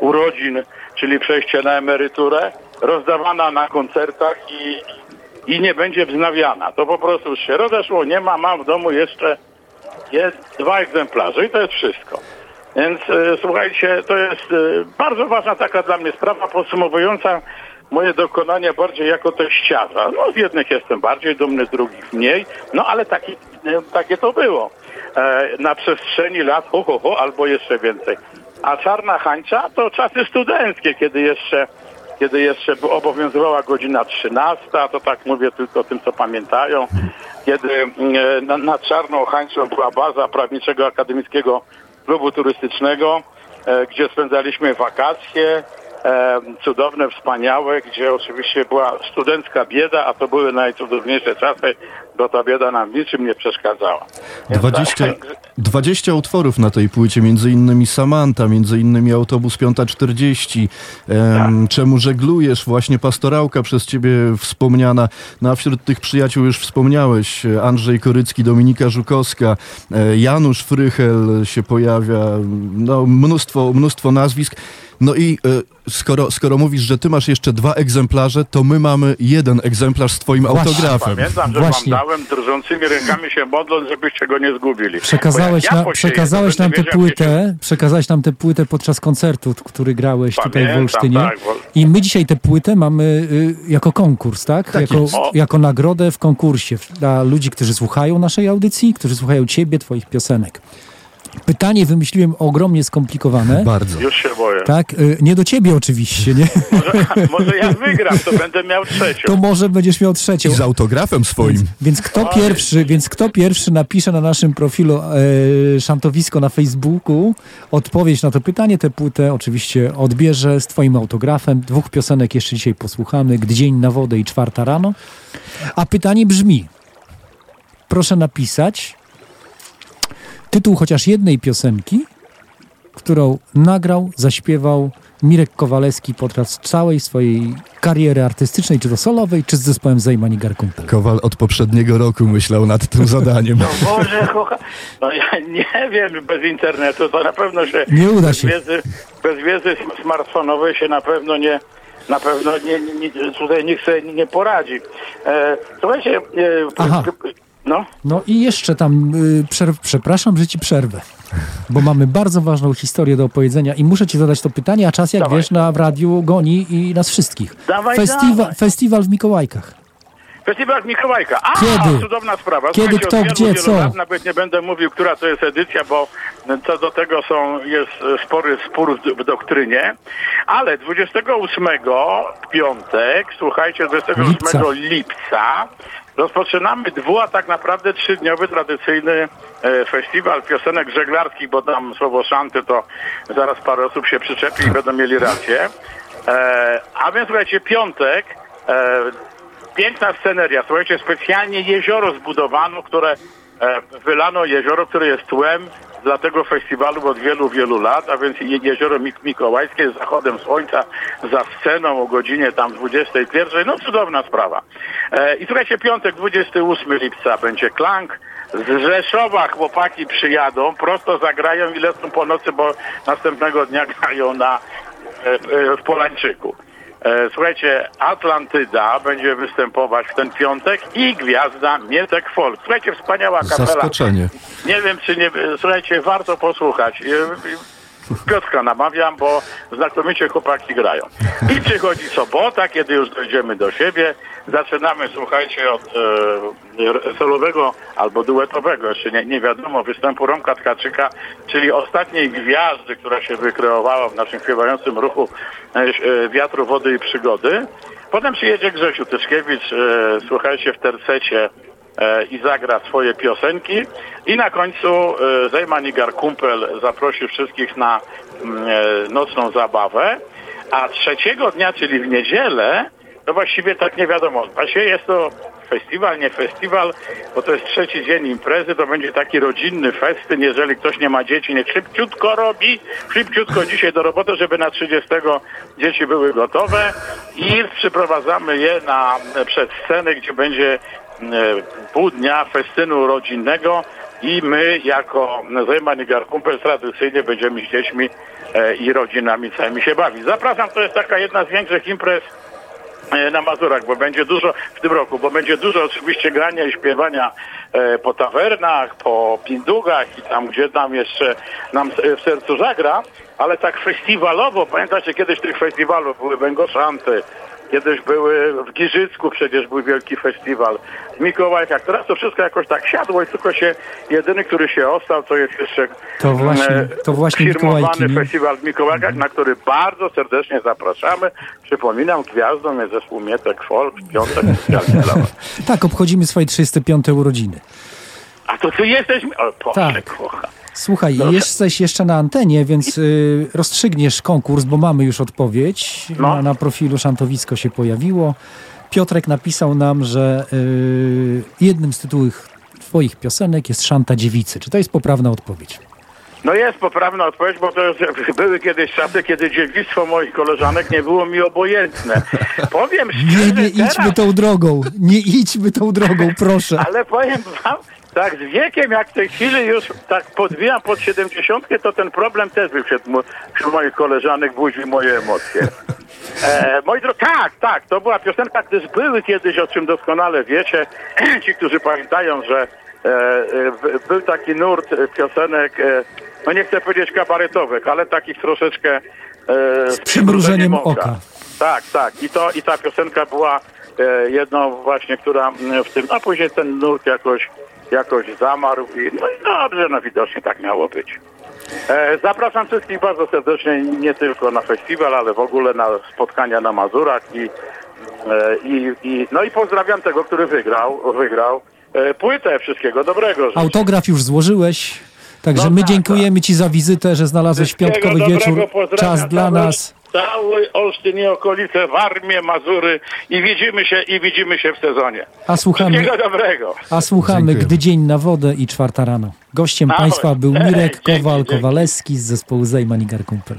urodzin, czyli przejście na emeryturę, rozdawana na koncertach i, i nie będzie wznawiana. To po prostu się rozeszło, nie ma, mam w domu jeszcze jest dwa egzemplarze i to jest wszystko. Więc e, słuchajcie, to jest e, bardzo ważna taka dla mnie sprawa podsumowująca moje dokonania bardziej jako teściarza. No z jednych jestem bardziej dumny, z drugich mniej, no ale taki, e, takie to było. E, na przestrzeni lat, ho, ho, ho, albo jeszcze więcej. A czarna hańcza to czasy studenckie, kiedy jeszcze kiedy jeszcze obowiązywała godzina 13, to tak mówię tylko o tym, co pamiętają, kiedy mm, na, nad Czarną Hańczą była baza prawniczego akademickiego klubu turystycznego, e, gdzie spędzaliśmy wakacje, e, cudowne, wspaniałe, gdzie oczywiście była studencka bieda, a to były najcudowniejsze czasy, bo ta bieda nam niczym nie przeszkadzała. Więc 20, tak, 20 utworów na tej płycie, między innymi Samanta, między innymi Autobus 540, em, Czemu żeglujesz, właśnie Pastorałka przez ciebie wspomniana, no a wśród tych przyjaciół już wspomniałeś, e, Andrzej Korycki, Dominika Żukowska, e, Janusz Frychel się pojawia, no mnóstwo, mnóstwo nazwisk. No i e, skoro, skoro mówisz, że ty masz jeszcze dwa egzemplarze, to my mamy jeden egzemplarz z twoim Właśnie. autografem. Pamiętam, że Właśnie. wam dałem drżącymi rękami się modląc, żebyście go nie zgubili. Przekazałeś, ja na, posieję, przekazałeś nam tę gdzie się- płytę, przekazałeś nam tę płytę podczas koncertu, który grałeś tutaj w Pamiętam, Olsztynie. tak, bo- I my dzisiaj tę płytę mamy y, jako konkurs, tak? Tak jako, jako nagrodę w konkursie dla ludzi, którzy słuchają naszej audycji, którzy słuchają ciebie, twoich piosenek. Pytanie wymyśliłem ogromnie skomplikowane. Bardzo. Już się boję. Tak, y, nie do ciebie oczywiście, nie? Może, może ja wygram, to będę miał trzecią. To może będziesz miał trzecią. I z autografem swoim. Więc kto pierwszy, więc kto pierwszy napisze na naszym profilu e, szantowisko na Facebooku odpowiedź na to pytanie, tę płytę oczywiście odbierze z twoim autografem. Dwóch piosenek jeszcze dzisiaj posłuchamy. Gdy dzień na wodę i czwarta rano. A pytanie brzmi. Proszę napisać tytuł chociaż jednej piosenki, którą nagrał, zaśpiewał Mirek Kowalewski podczas całej swojej kariery artystycznej, czy to solowej, czy z zespołem Zajmani Garkumpel. Kowal od poprzedniego roku myślał nad tym zadaniem. Boże, kocha. No ja nie wiem, bez internetu to na pewno się... Nie uda bez się. Wiedzy, bez wiedzy sm- smartfonowej się na pewno nie... Na pewno nie, nie, nie, tutaj nikt sobie nie poradzi. E, słuchajcie... E, Aha. No, No i jeszcze tam, y, przerw- przepraszam, że ci przerwę, bo mamy bardzo ważną historię do opowiedzenia i muszę ci zadać to pytanie, a czas jak Dawaj. wiesz na w radiu goni i nas wszystkich. Dawaj, Festiwa- dawaj. Festiwal w Mikołajkach. Festiwal Mikołajka. A, Kiedy? cudowna sprawa. Kiedy, Słuchajcie, kto, gdzie, co? Lat, nawet nie będę mówił, która to jest edycja, bo co do tego są, jest spory spór w, w doktrynie. Ale 28 w piątek, słuchajcie, 28 Lipca. lipca, rozpoczynamy dwu, a tak naprawdę trzydniowy tradycyjny e, festiwal piosenek żeglarskich, bo tam słowo szanty to zaraz parę osób się przyczepi i będą mieli rację. E, a więc słuchajcie, piątek, e, piękna sceneria. Słuchajcie, specjalnie jezioro zbudowano, które e, wylano jezioro, które jest tłem dla tego festiwalu od wielu, wielu lat, a więc je- jezioro Mik- Mikołajskie z zachodem słońca za sceną o godzinie tam 21. No cudowna sprawa. E, I słuchajcie, piątek 28 lipca będzie klank. Z Rzeszowa chłopaki przyjadą, prosto zagrają i lecą po nocy, bo następnego dnia grają na, e, e, w Polańczyku. E, Słuchajcie, Atlantyda będzie występować w ten piątek i gwiazda Mietek Folk. Słuchajcie, wspaniała kapela. Zaskoczenie. Nie wiem, czy nie. Słuchajcie, warto posłuchać. E, Piotrka namawiam, bo znakomicie chłopaki grają. I przychodzi sobota, kiedy już dojdziemy do siebie. Zaczynamy, słuchajcie, od e, solowego albo duetowego, jeszcze nie, nie wiadomo, występu Romka Tkaczyka, czyli ostatniej gwiazdy, która się wykreowała w naszym śpiewającym ruchu e, e, Wiatru, Wody i Przygody. Potem przyjedzie Grzesiu Tyszkiewicz, e, słuchajcie, w tercecie e, i zagra swoje piosenki. I na końcu e, Zejman Igar Kumpel zaprosi wszystkich na mm, nocną zabawę. A trzeciego dnia, czyli w niedzielę, to właściwie tak nie wiadomo. Właściwie jest to festiwal, nie festiwal, bo to jest trzeci dzień imprezy, to będzie taki rodzinny festyn. Jeżeli ktoś nie ma dzieci, niech szybciutko robi, szybciutko dzisiaj do roboty, żeby na 30 dzieci były gotowe i przyprowadzamy je na przed scenę, gdzie będzie e, pół dnia festynu rodzinnego i my jako Zajman i Garkumpel tradycyjnie będziemy z dziećmi e, i rodzinami całymi się bawić. Zapraszam, to jest taka jedna z większych imprez na Mazurach, bo będzie dużo w tym roku, bo będzie dużo oczywiście grania i śpiewania e, po tawernach, po pindugach i tam, gdzie nam jeszcze nam w sercu zagra, ale tak festiwalowo, pamiętacie, kiedyś tych festiwalów były Węgoszanty, kiedyś były w Giżycku przecież był wielki festiwal, w Mikołajkach, teraz to wszystko jakoś tak siadło i tylko się, jedyny, który się ostał, to jest jeszcze To właśnie- e, to właśnie firmowany festiwal w Mikołajkach, na który bardzo serdecznie zapraszamy. Przypominam, gwiazdą jest zespół Mietek Folk w piątek specjalnie dla was. Tak, obchodzimy swoje 35. urodziny. A to ty jesteś... O, Boże, Tak. kocha. Słuchaj, Dobrze. jesteś jeszcze na antenie, więc y, rozstrzygniesz konkurs, bo mamy już odpowiedź. No. Na, na profilu Szantowisko się pojawiło. Piotrek napisał nam, że y, jednym z tytułów twoich piosenek jest Szanta Dziewicy. Czy to jest poprawna odpowiedź? No jest poprawna odpowiedź, bo to były kiedyś czasy, kiedy dziewictwo moich koleżanek nie było mi obojętne. Powiem szczerze, Nie, nie idźmy teraz, tą drogą. Nie idźmy tą drogą, proszę. ale powiem wam, tak z wiekiem, jak w tej chwili już tak podwijam pod 70, to ten problem też wśród, mo- wśród moich koleżanek, budzi moje emocje. E, moi drodzy, tak, tak, to była piosenka, gdyż były kiedyś, o czym doskonale wiecie, ci, którzy pamiętają, że e, e, był taki nurt piosenek, e, no nie chcę powiedzieć kabaretowych, ale takich troszeczkę e, z przymrużeniem oka. Tak, tak. I, to, i ta piosenka była jedną właśnie, która w tym, a później ten nurt jakoś, jakoś zamarł i no i dobrze, no widocznie tak miało być. E, zapraszam wszystkich bardzo serdecznie, nie tylko na festiwal, ale w ogóle na spotkania na Mazurach i, e, i, i no i pozdrawiam tego, który wygrał, wygrał e, płytę. Wszystkiego dobrego. Autograf już złożyłeś. Także No my tak, dziękujemy Ci za wizytę, że znalazłeś w piątkowy wieczór czas dla nas. Cały Olsztyn i okolice, Warmię, Mazury i widzimy się, i widzimy się w sezonie. A słuchamy, Wszystkiego dobrego. a słuchamy. Gdy dzień na wodę i czwarta rano. Gościem. Państwa był Mirek dzięki, Kowal dzięki. Kowalewski z zespołu Zejman i Garkumpel.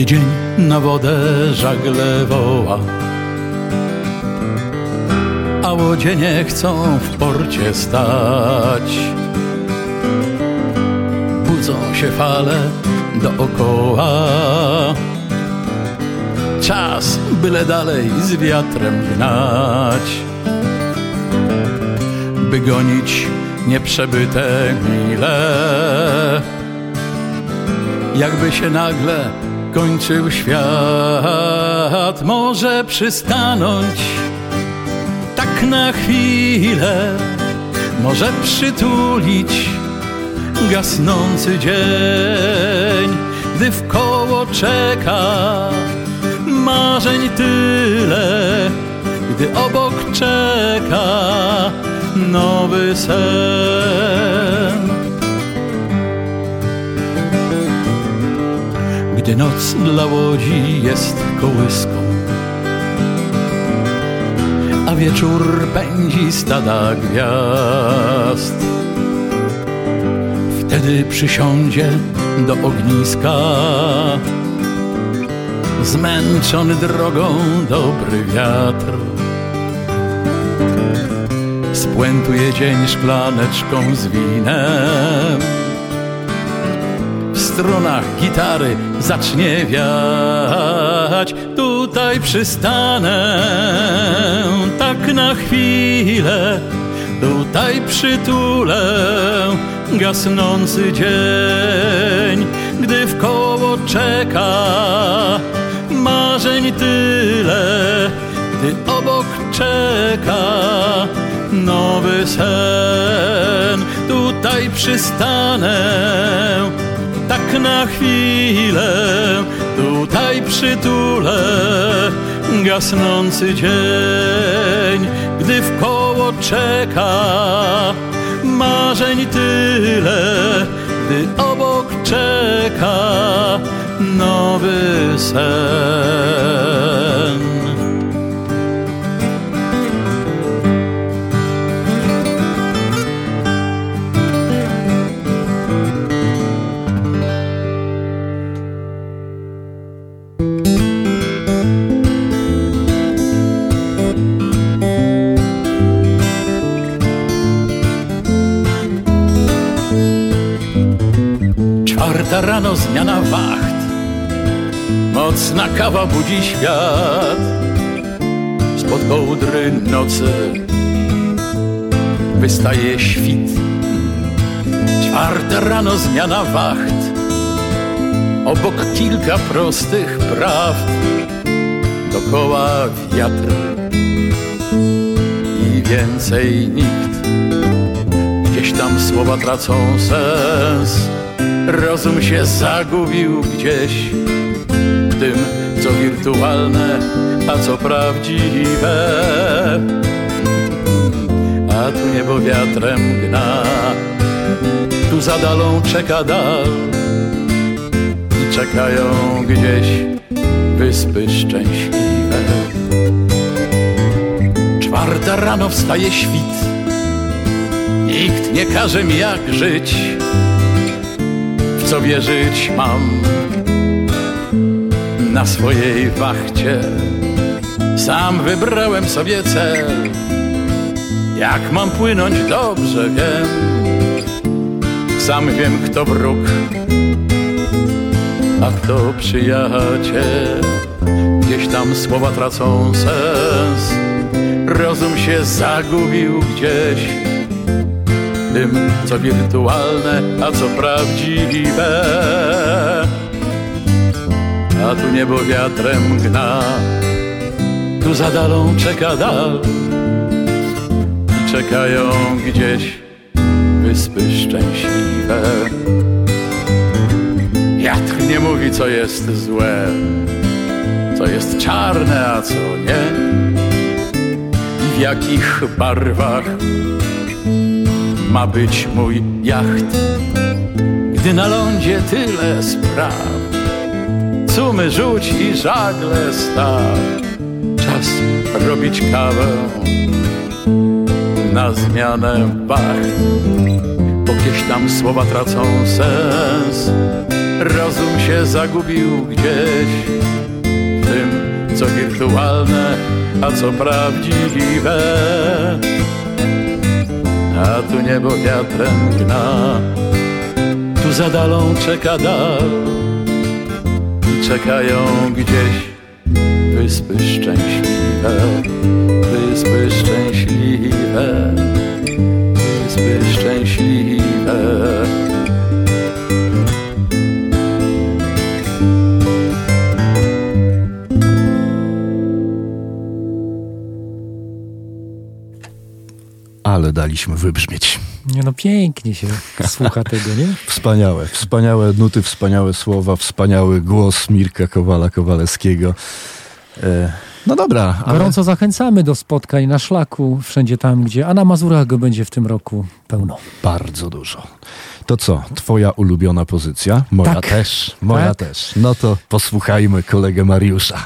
Gdy dzień na wodę żagle woła. A łodzie nie chcą w porcie stać. Budzą się fale dookoła. Czas byle dalej z wiatrem gnać. By gonić nieprzebyte mile. Jakby się nagle kończył świat, może przystanąć tak na chwilę, może przytulić gasnący dzień, gdy w koło czeka marzeń tyle, gdy obok czeka nowy sen. gdy noc dla łodzi jest kołyską, a wieczór pędzi stada gwiazd. Wtedy przysiądzie do ogniska, zmęczony drogą dobry wiatr. Spłętuje dzień szklaneczką z winem strunach gitary zacznie wiać Tutaj przystanę tak na chwilę Tutaj przytulę gasnący dzień Gdy w koło czeka marzeń tyle Gdy obok czeka nowy sen. Tutaj przystanę tak na chwilę, tutaj przytulę gasnący dzień, gdy w koło czeka marzeń tyle, gdy obok czeka nowy sen. rano zmiana wacht. Mocna kawa budzi świat. Spod kołdry nocy Wystaje świt. Czwarta rano zmiana wacht. Obok kilka prostych prawd Dokoła wiatr I więcej nikt. Gdzieś tam słowa tracą sens Rozum się zagubił gdzieś w tym, co wirtualne, a co prawdziwe. A tu niebo wiatrem gna, tu za dalą czeka dal i czekają gdzieś wyspy szczęśliwe. Czwarta rano wstaje świt, nikt nie każe mi jak żyć co wierzyć mam na swojej wachcie. Sam wybrałem sobie cel, jak mam płynąć dobrze wiem. Sam wiem, kto wróg, a kto przyjaciel. Gdzieś tam słowa tracą sens, rozum się zagubił gdzieś tym, co wirtualne, a co prawdziwe. A tu niebo wiatrem gna, tu za dalą czeka dal i czekają gdzieś wyspy szczęśliwe. Wiatr nie mówi, co jest złe, co jest czarne, a co nie i w jakich barwach ma być mój jacht. Gdy na lądzie tyle spraw, cumy rzuć i żagle staw. Czas robić kawę na zmianę wacht. Bo gdzieś tam słowa tracą sens, rozum się zagubił gdzieś w tym, co wirtualne, a co prawdziwe a tu niebo wiatrem gna. Tu za dalą czeka dal i czekają gdzieś wyspy szczęśliwe, wyspy szczęśliwe, wyspy szczęśliwe. Daliśmy wybrzmieć. Nie no, pięknie się słucha tego, nie? Wspaniałe, wspaniałe nuty, wspaniałe słowa, wspaniały głos Mirka Kowala-Kowalewskiego. E, No dobra, ale Gorąco zachęcamy do spotkań na szlaku, wszędzie tam, gdzie, a na Mazurach go będzie w tym roku pełno. bardzo dużo. To co, twoja ulubiona pozycja? Moja Tak. też, moja Tak. też. No to posłuchajmy kolegę Mariusza.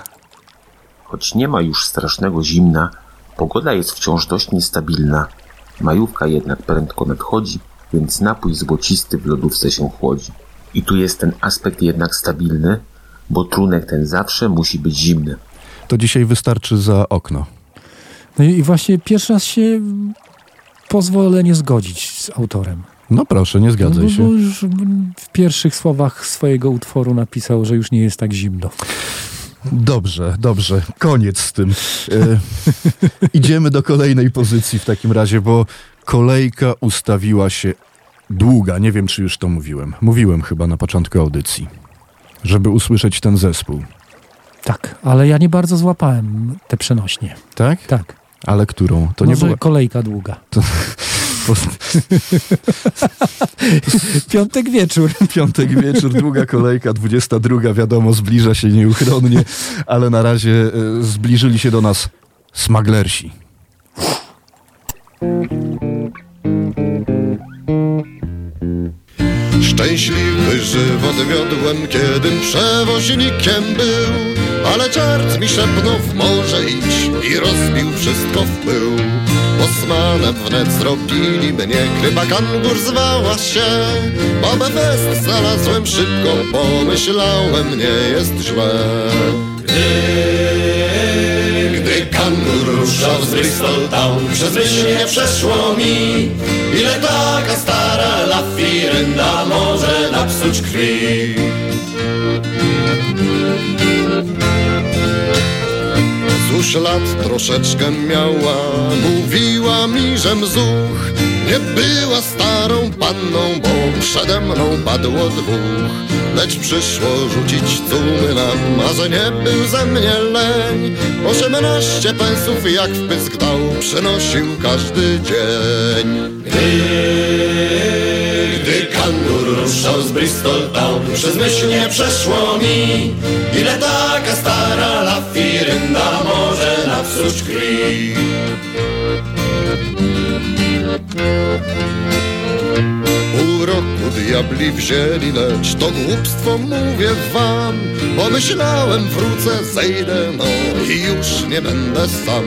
Choć nie ma już strasznego zimna, pogoda jest wciąż dość niestabilna. Majówka jednak prędko nadchodzi, więc napój złocisty w lodówce się chłodzi. I tu jest ten aspekt jednak stabilny, bo trunek ten zawsze musi być zimny. To dzisiaj wystarczy za okno. No i właśnie pierwszy raz się pozwolę nie zgodzić z autorem. No proszę, nie No, zgadzaj bo, bo się. już w pierwszych słowach swojego utworu napisał, że już nie jest tak zimno. Dobrze, dobrze. Koniec z tym. E, idziemy do kolejnej pozycji w takim razie, bo kolejka ustawiła się długa. Nie wiem, czy już to mówiłem. Mówiłem chyba na początku audycji, żeby usłyszeć ten zespół. Tak, ale ja nie bardzo złapałem te przenośnie. Tak? Tak. Ale którą? To To nie była... kolejka długa. Po... Piątek wieczór. Piątek wieczór, długa kolejka, 22, wiadomo, zbliża się nieuchronnie, ale na razie e, zbliżyli się do nas smaglersi. Szczęśliwy żywot wiodłem, kiedym przewoźnikiem był Ale czart mi szepnął w morze idź i rozbił wszystko w pył. Bosmanem wnet zrobili mnie, chyba kangur zwała się. Babę fest znalazłem szybko, pomyślałem nie jest źle. Gdy kangur ruszał z Bristol Town Przez myśl nie przeszło mi Ile taka stara lafirynda może napsuć krwi Cóż lat troszeczkę miała, mówiła mi, że mzuch Nie była starą panną, bo przede mną padło dwóch. Lecz przyszło rzucić cumy nam, a że nie był ze mnie leń. Osiemnaście pensów jak w pysk dał, przynosił każdy dzień. Gdy kangur ruszał z Bristol Town Przez myśl nie przeszło mi Ile taka stara lafirynda może napsuć krwi Pół roku diabli wzięli, lecz to głupstwo mówię wam Pomyślałem wrócę, zejdę, no i już nie będę sam.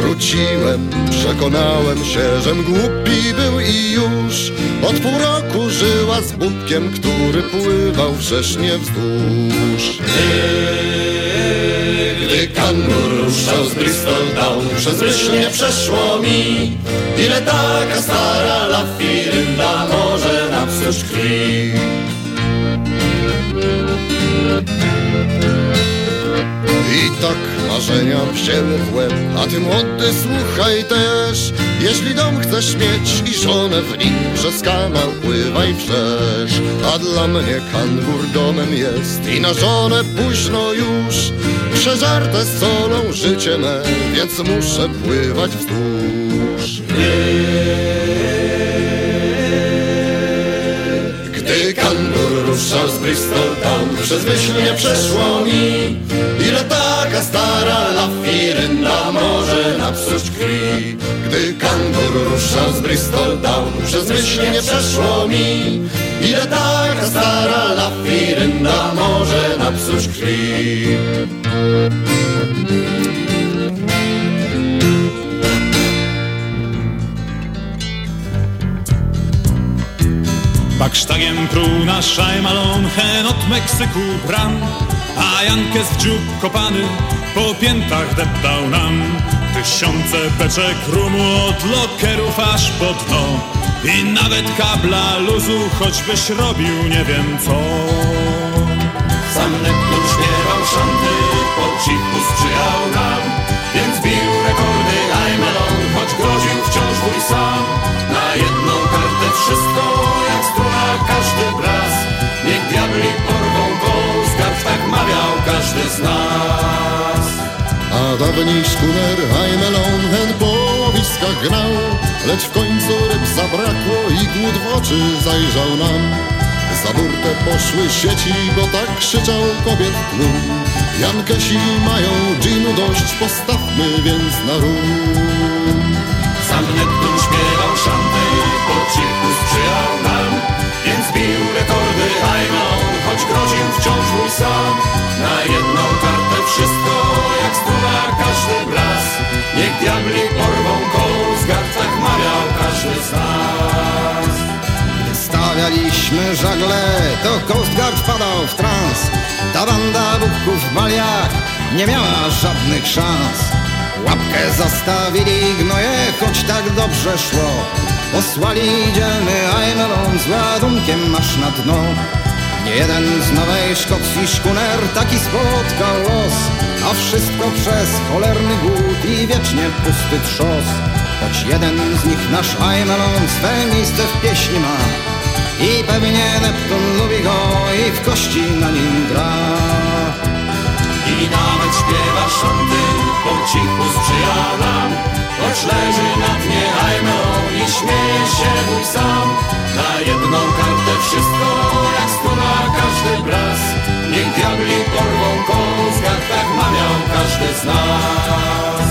Wróciłem, przekonałem się, żem głupi był i już Od pół roku żyła z budkiem, który pływał wrześnie wzdłuż Kangur ruszał z Bristol Town Przez myśl nie przeszło mi Ile taka stara lafirynda może napsuć krwi. I tak marzenia wzięły w łeb A ty młody słuchaj też. Jeśli dom chcesz mieć i żonę w nim Przez kanał pływaj wrzesz. A dla mnie kangur domem jest I na żonę późno już Przeżarte z solą życie me Więc muszę pływać wzdłuż. Gdy ruszał z Bristol Town Przez myśl nie przeszło mi. Ile taka stara lafirynda może napsuć krwi Gdy kangur ruszał z Bristol Town Przez myśl nie przeszło mi. Ile taka stara lafirynda może napsuć krwi Baksztagiem pruł na szajmalon hen od Meksyku bram A Jankes w dziób kopany po piętach deptał nam. Tysiące beczek rumu od lokerów aż po dno. I nawet kabla luzu, choćbyś robił nie wiem co. Sam Neptun śpiewał szanty, po cichu sprzyjał nam. Więc bił rekordy Aimelon, choć groził wciąż wuj sam. Na jedną kartę wszystko, każdy braz Niech diabli porwą go, skarb tak mawiał każdy z nas. A dawniej szkuner Heimelon hen po łowiskach gnał. Lecz w końcu ryb zabrakło i głód w oczy zajrzał nam. Za burtę poszły sieci, bo tak krzyczał kobiet tłum. Jankesi mają dżinu dość, postawmy więc na rum. Sam Neptun śpiewał szanty, po cichu sprzyjał mój sam Na jedną kartę wszystko, jak struna każdy blask. Niech diabli porwą Kołsgard, tak mawiał każdy z nas. Stawialiśmy żagle, to Coast Guard wpadał w trans. Ta banda bubków w baliach nie miała żadnych szans. Łapkę zostawili gnoje, choć tak dobrze szło. Posłali dzielny Aimelon z ładunkiem aż na dno Jeden z Nowej Szkocji szkuner taki spotkał los A wszystko przez cholerny głód i wiecznie pusty trzos. Choć jeden z nich nasz Aimelon swe miejsce w pieśni ma I pewnie Neptun lubi go i w kości na nim gra. I nawet śpiewa szanty, po cichu sprzyja nam Choć leży na dnie Aimelon śmieje się mój sam. Na jedną kartę wszystko, jak struna każdy braz Niech diabli porwą Kołsgard, tak mawiał każdy z nas.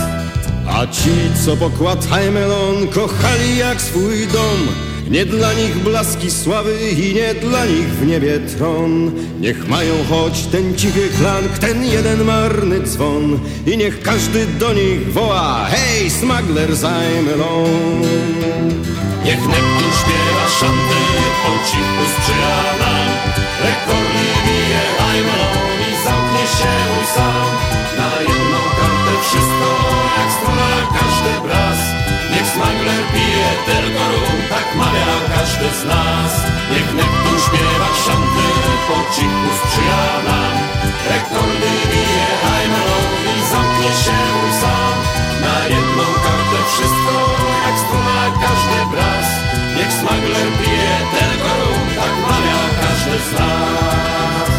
A ci, co pokład Heimelon kochali jak swój dom Nie dla nich blaski sławy i nie dla nich w niebie tron. Niech mają choć ten cichy klank, ten jeden marny dzwon. I niech każdy do nich woła, hej, smuggler z Heimelon Niech Neptun śpiewa szanty, po cichu sprzyja nam Rekordy bije Aimelon i zamknie się mój sam. Na jedną kartę wszystko, jak strona każdy braz smagler pije tylko rum, tak mawia każdy z nas. Niech Neptun śpiewa szanty, po cichu sprzyja nam. Rekordy bije Aimelon i zamknie się sam. Na jedną kartę wszystko, jak struna każdy braz Niech smagler pije tylko rum, tak mawia każdy z nas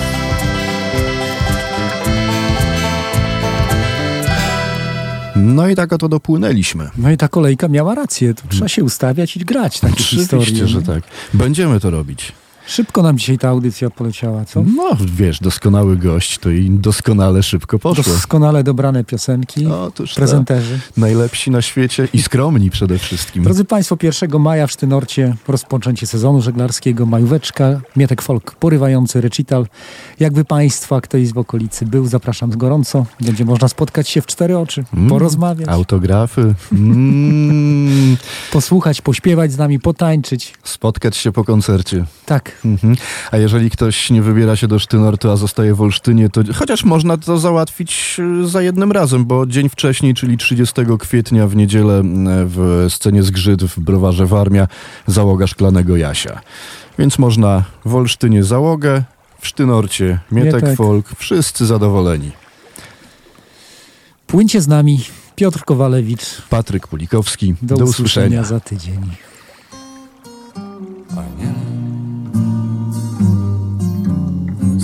No i tak oto dopłynęliśmy. No i ta kolejka miała rację. To trzeba się ustawiać i grać takie. Oczywiście, że tak. Będziemy to robić. Szybko nam dzisiaj ta audycja poleciała, co? No, wiesz, doskonały gość, to i doskonale szybko poszło. Doskonale dobrane piosenki, Otóż to prezenterzy. Najlepsi na świecie i skromni przede wszystkim. Drodzy Państwo, 1 maja w Sztynorcie rozpoczęcie sezonu żeglarskiego, majóweczka, Mietek Folk, porywający recital. Jakby Państwa ktoś z okolicy był, zapraszam gorąco. Będzie można spotkać się w cztery oczy, Mm, porozmawiać, Autografy. Mm, posłuchać, pośpiewać z nami, potańczyć. spotkać się po koncercie. Tak. Mhm. A jeżeli ktoś nie wybiera się do Sztynortu, a zostaje w Olsztynie, to chociaż można to załatwić y, za jednym razem, bo dzień wcześniej, czyli 30 kwietnia w niedzielę m, w scenie Zgrzyt w Browarze Warmia załoga Szklanego Jasia. Więc można w Olsztynie załogę, w Sztynorcie Mietek, Mietek. Folk, wszyscy zadowoleni. Płyńcie z nami. Piotr Kowalewicz. Patryk Pulikowski. Do, Do usłyszenia usłyszenia. za tydzień.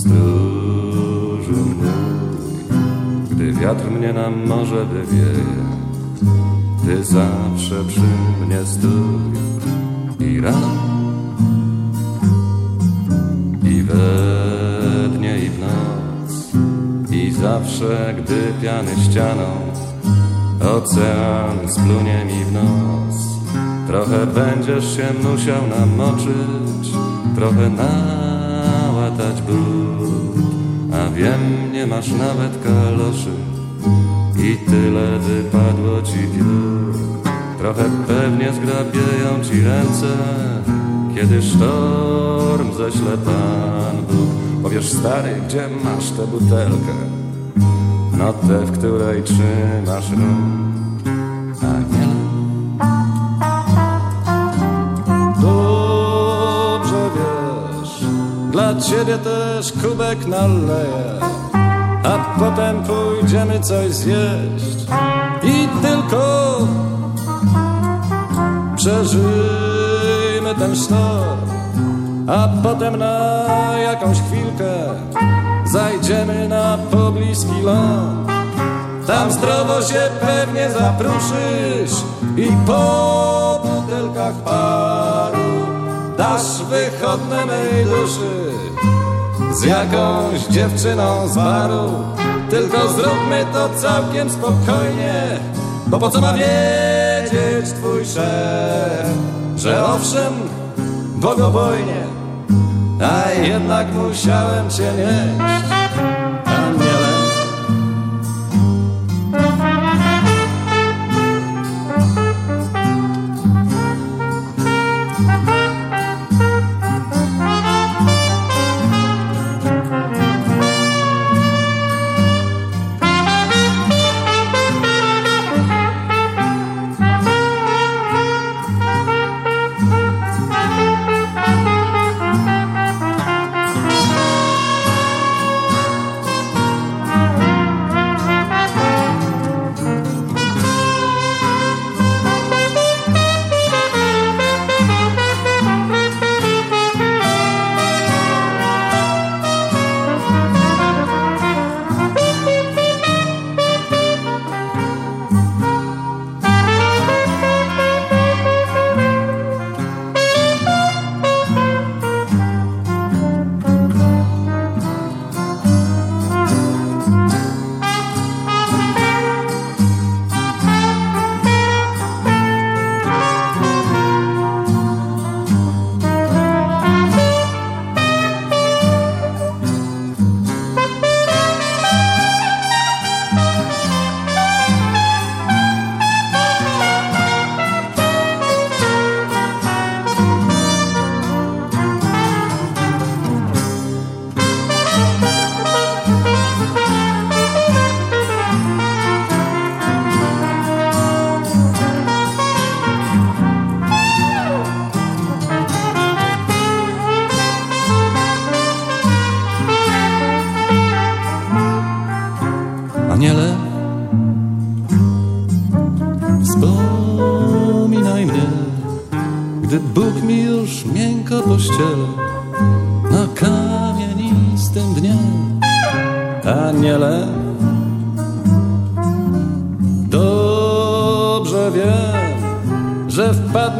Stróży mój, gdy wiatr mnie na morze wywieje, ty zawsze przy mnie stój i rano, i we dnie, i w noc, i zawsze, gdy piany ścianą, ocean splunie mi w nos. Trochę będziesz się musiał namoczyć, trochę a wiem, nie masz nawet kaloszy i tyle wypadło ci piór. Trochę pewnie zgrabieją ci ręce, kiedy sztorm ześle Pan Bóg. Powiesz, stary, gdzie masz tę butelkę? No tę, w której trzymasz rum. A nie dla ciebie też kubek naleję, a potem pójdziemy coś zjeść i tylko przeżyjmy ten sztorm, a potem na jakąś chwilkę zajdziemy na pobliski ląd. Tam zdrowo się pewnie zapruszysz i po butelkach paru dasz wychodne mej duszy. Z jakąś dziewczyną z baru. Tylko zróbmy to całkiem spokojnie, bo po co ma wiedzieć twój szef, że owszem, bogobojnie, a jednak musiałem cię nieść,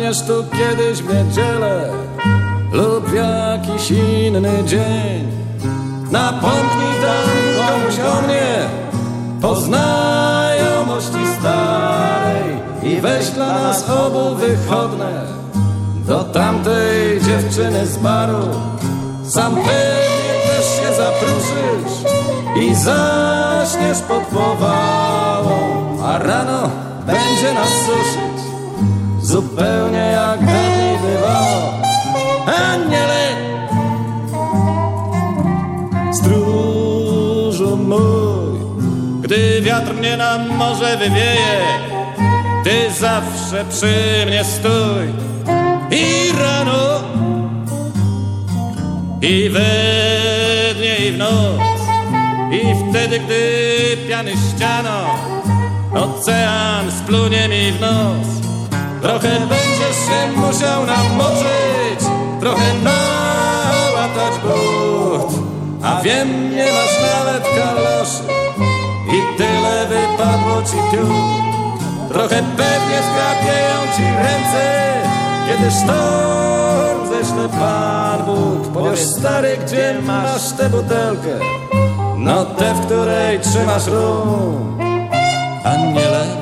że wpadniesz tu kiedyś w niedzielę lub jakiś inny dzień. Napomknij tam komuś o mnie po znajomości starej i weź dla nas obu wychodne do tamtej dziewczyny z baru. Sam pewnie też się zapruszysz i zaśniesz pod powałą, a rano będzie nas zupełnie jak dawniej bywało. Aniele, stróżu mój, gdy wiatr mnie na morze wywieje, ty zawsze przy mnie stój. I rano, i we dnie, i w noc, i wtedy, gdy piany ściano, ocean splunie mi w nos. Trochę będziesz się musiał namoczyć, trochę nałatać but, a wiem, nie masz nawet kaloszy i tyle wypadło ci piór. Trochę pewnie skrapieją ci ręce, kiedy sztorm ześle Pan Bóg. Powiesz stary, gdzie masz tę butelkę? No tę, w której trzymasz rum. Aniele,